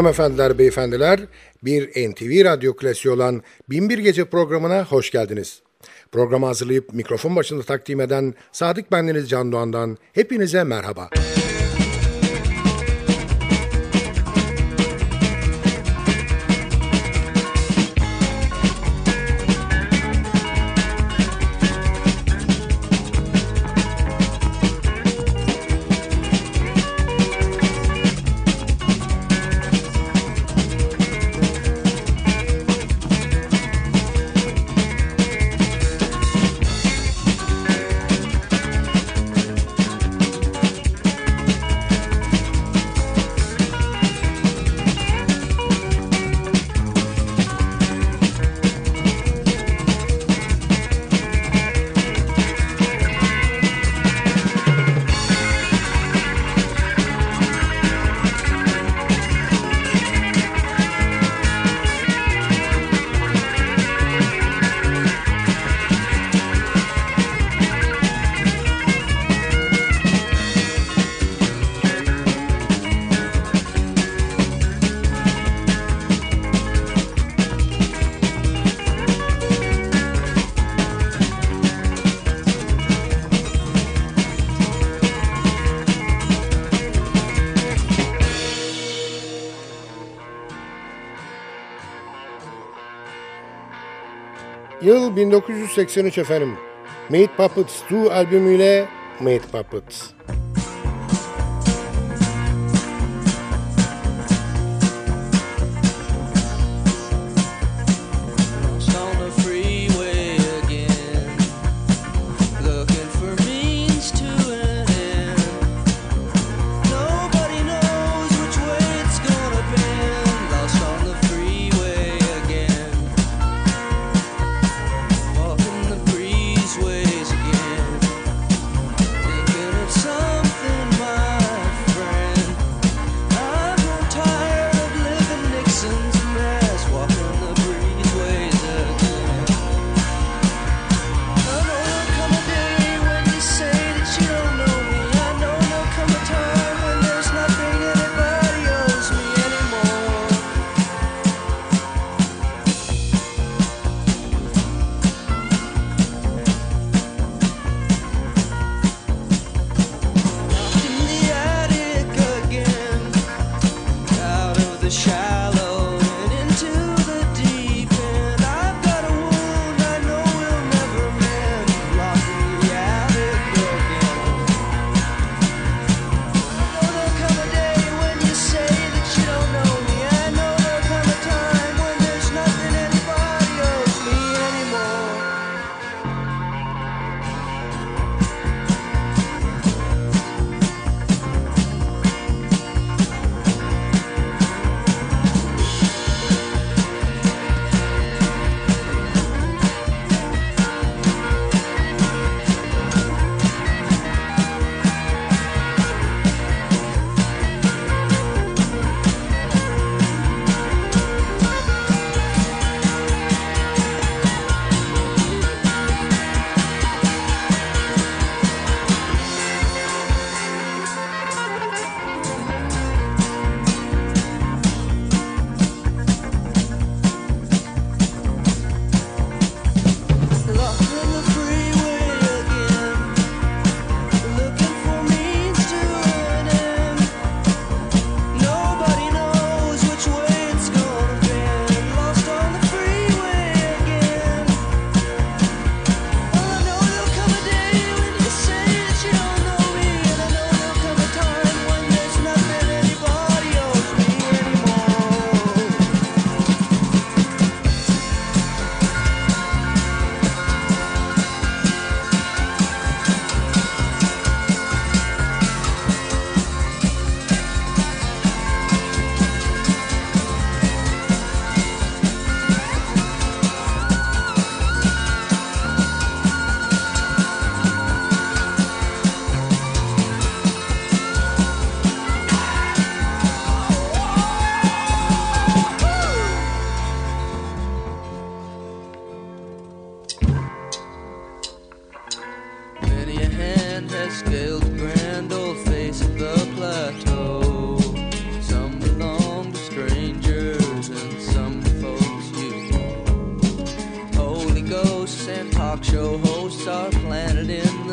Hanımefendiler, beyefendiler, bir NTV Radyo klasiği olan Binbir Gece programına hoş geldiniz. Programı hazırlayıp mikrofon başında takdim eden Sadık Bendeniz Can Doğan'dan hepinize merhaba. Merhaba. Yıl 1983 efendim. Made Puppets 2 albümüyle Made Puppets.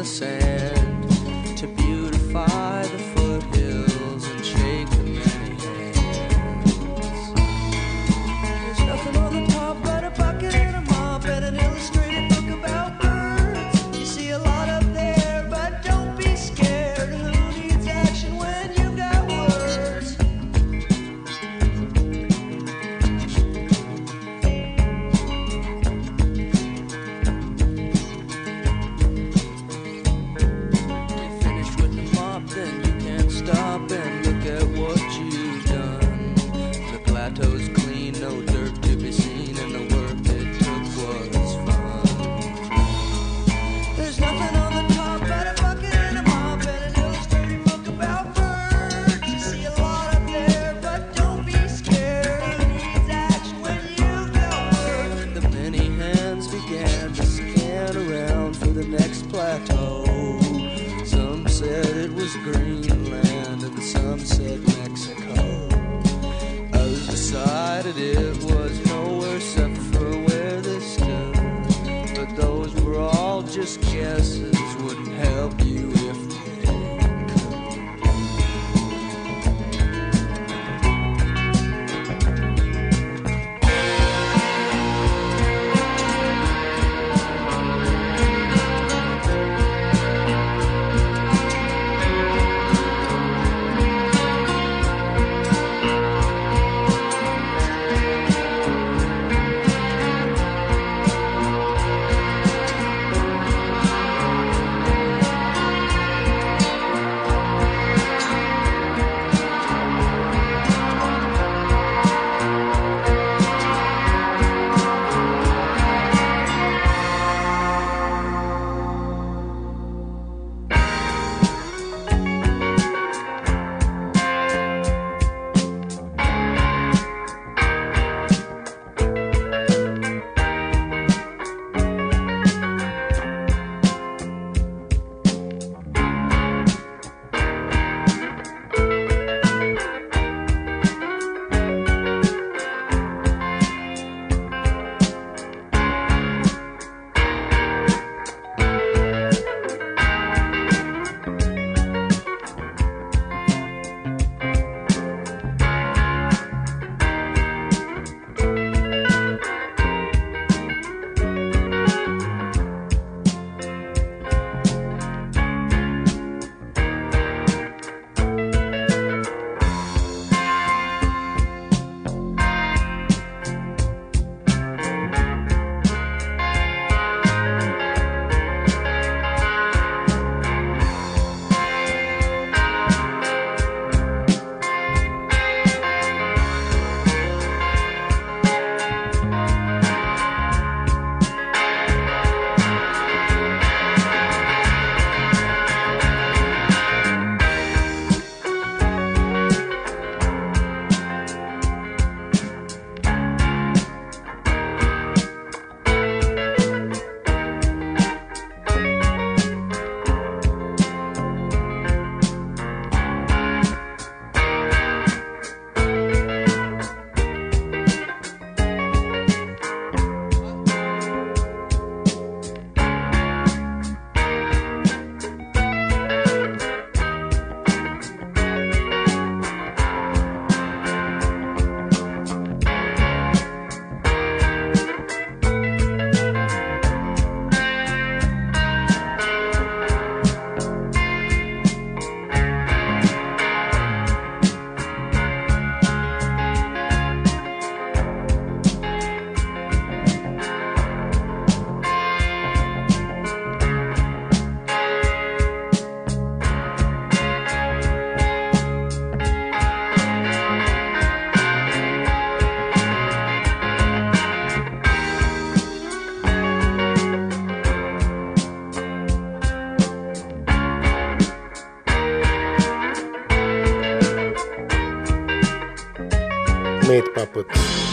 Sand made puppets.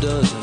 does.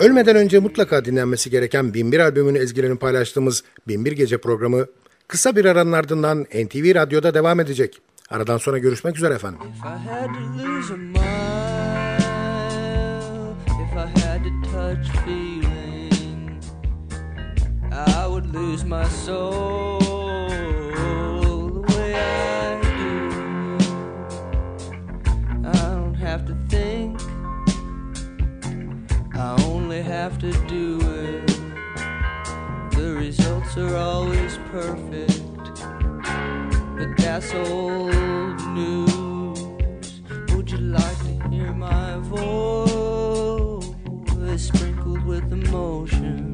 Ölmeden önce mutlaka dinlenmesi gereken Binbir albümünün ezgilerini paylaştığımız Binbir Gece programı kısa bir aranın ardından NTV Radyo'da devam edecek. Aradan sonra görüşmek üzere efendim. Mile, feeling, I would lose my soul Have to do it. The results are always perfect but that's old news. Would you like to hear my voice sprinkled with emotions?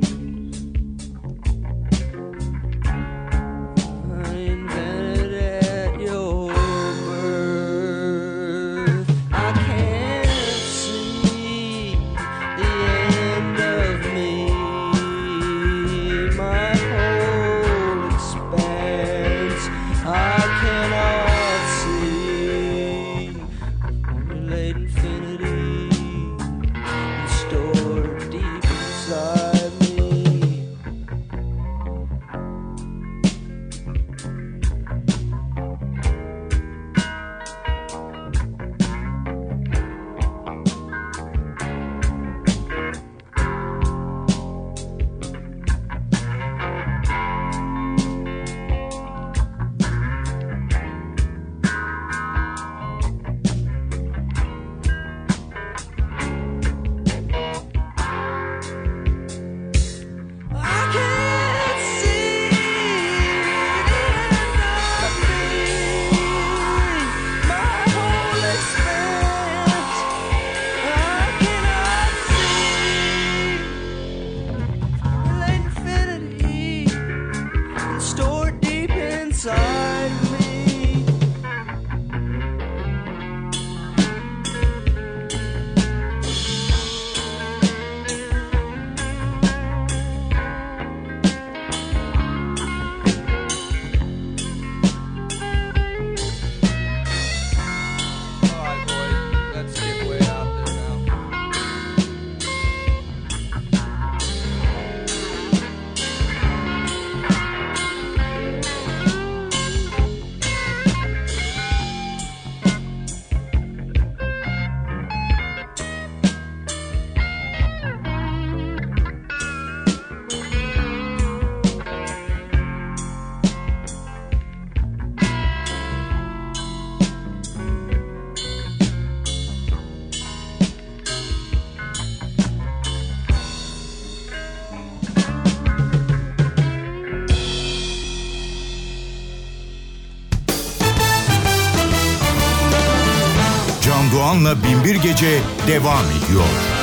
Doğan'la Binbir Gece devam ediyor.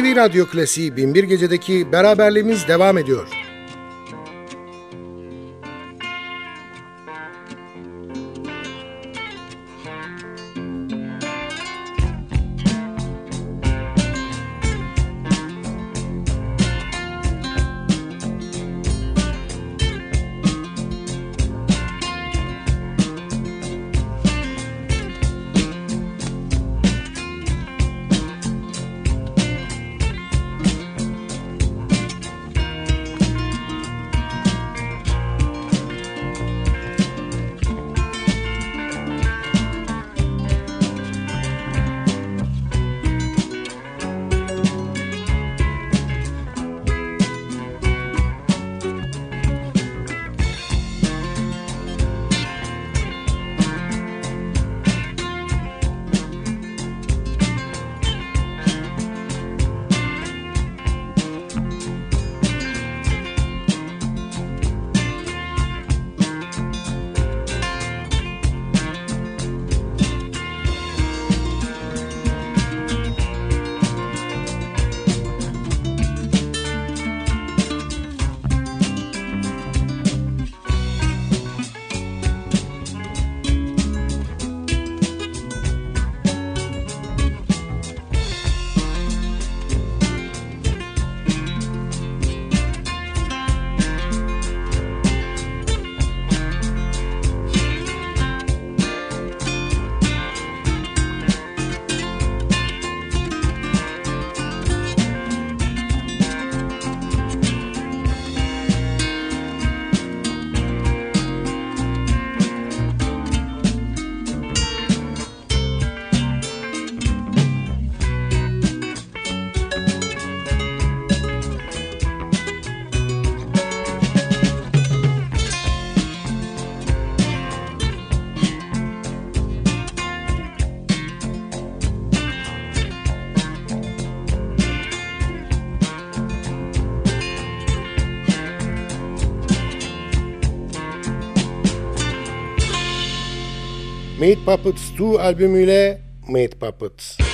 NTV Radyo Klasiği 1001 Gece'deki beraberliğimiz devam ediyor. Made Puppets 2 albümüyle Made Puppets.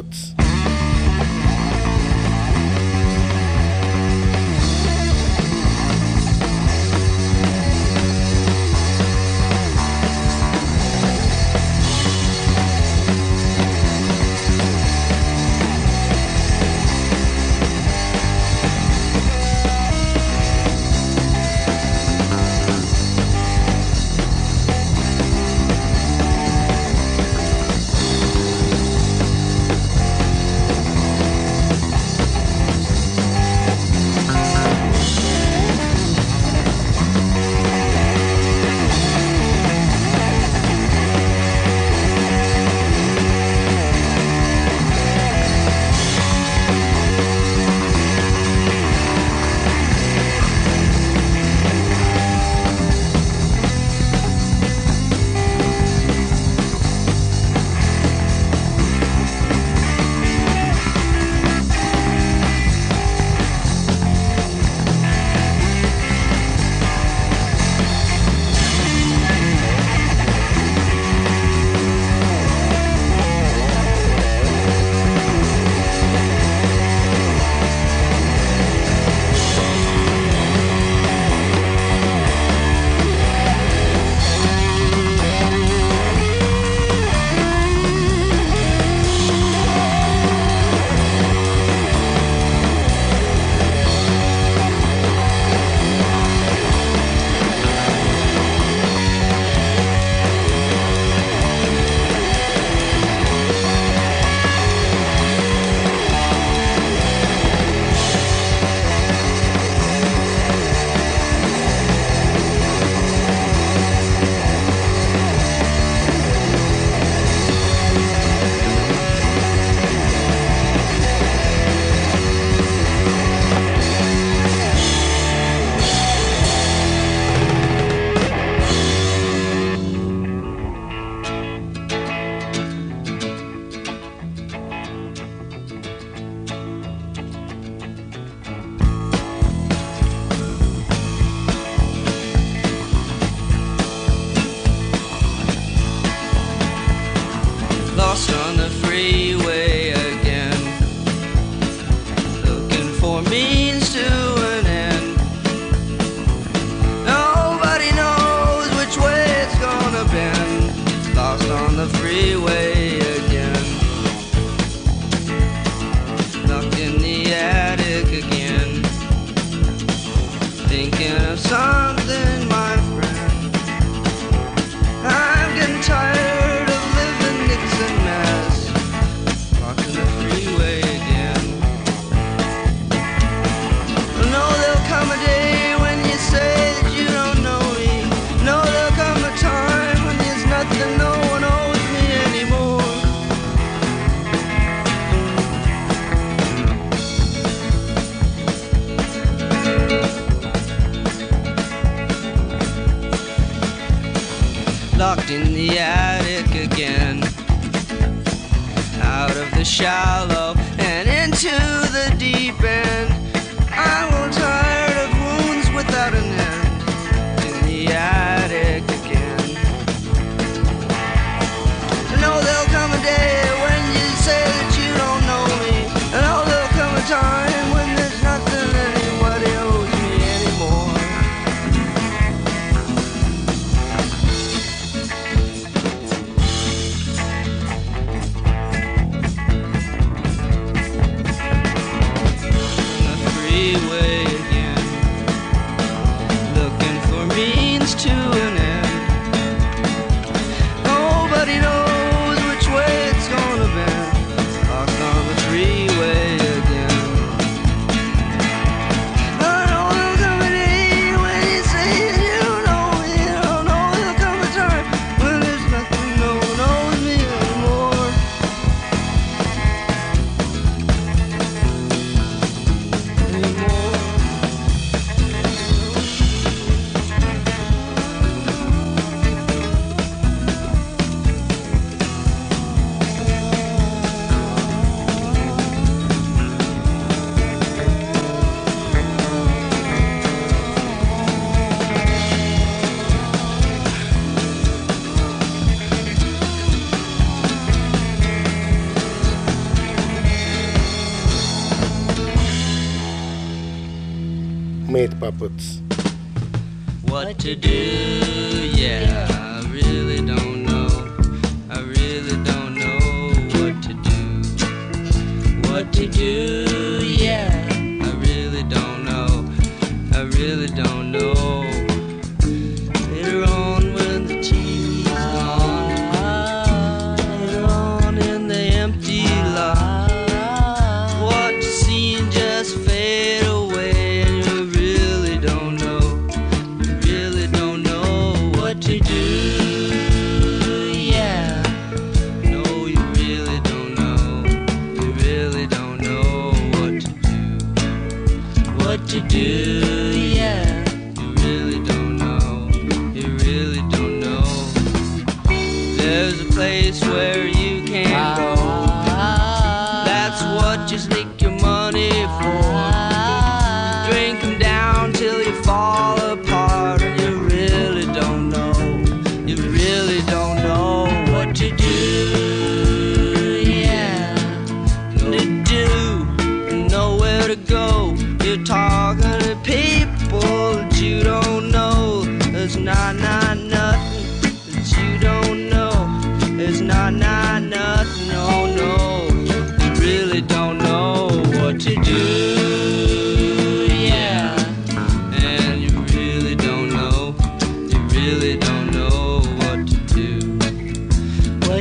outputs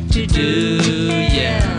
what to do, yeah.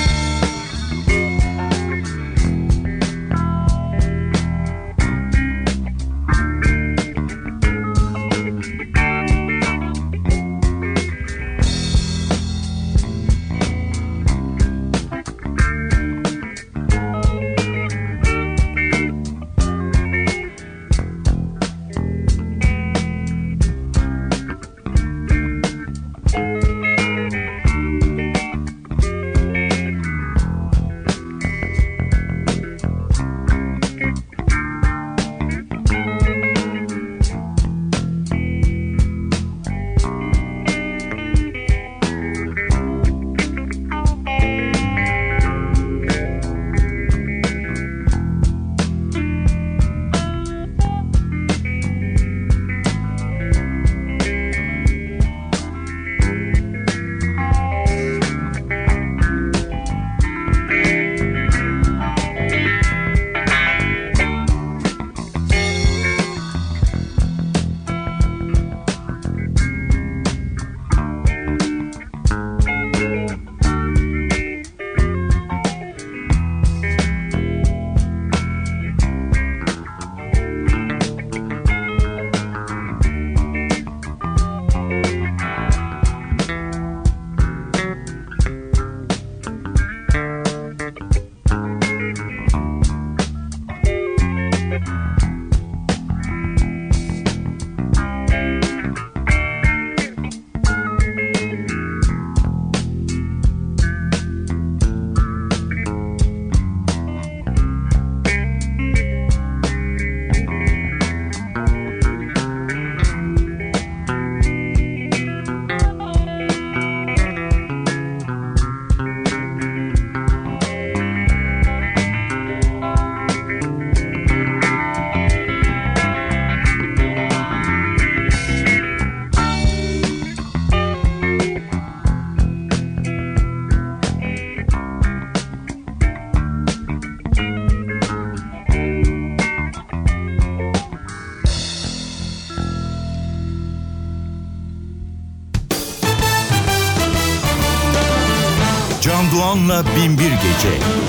Doğan'la Binbir Gece.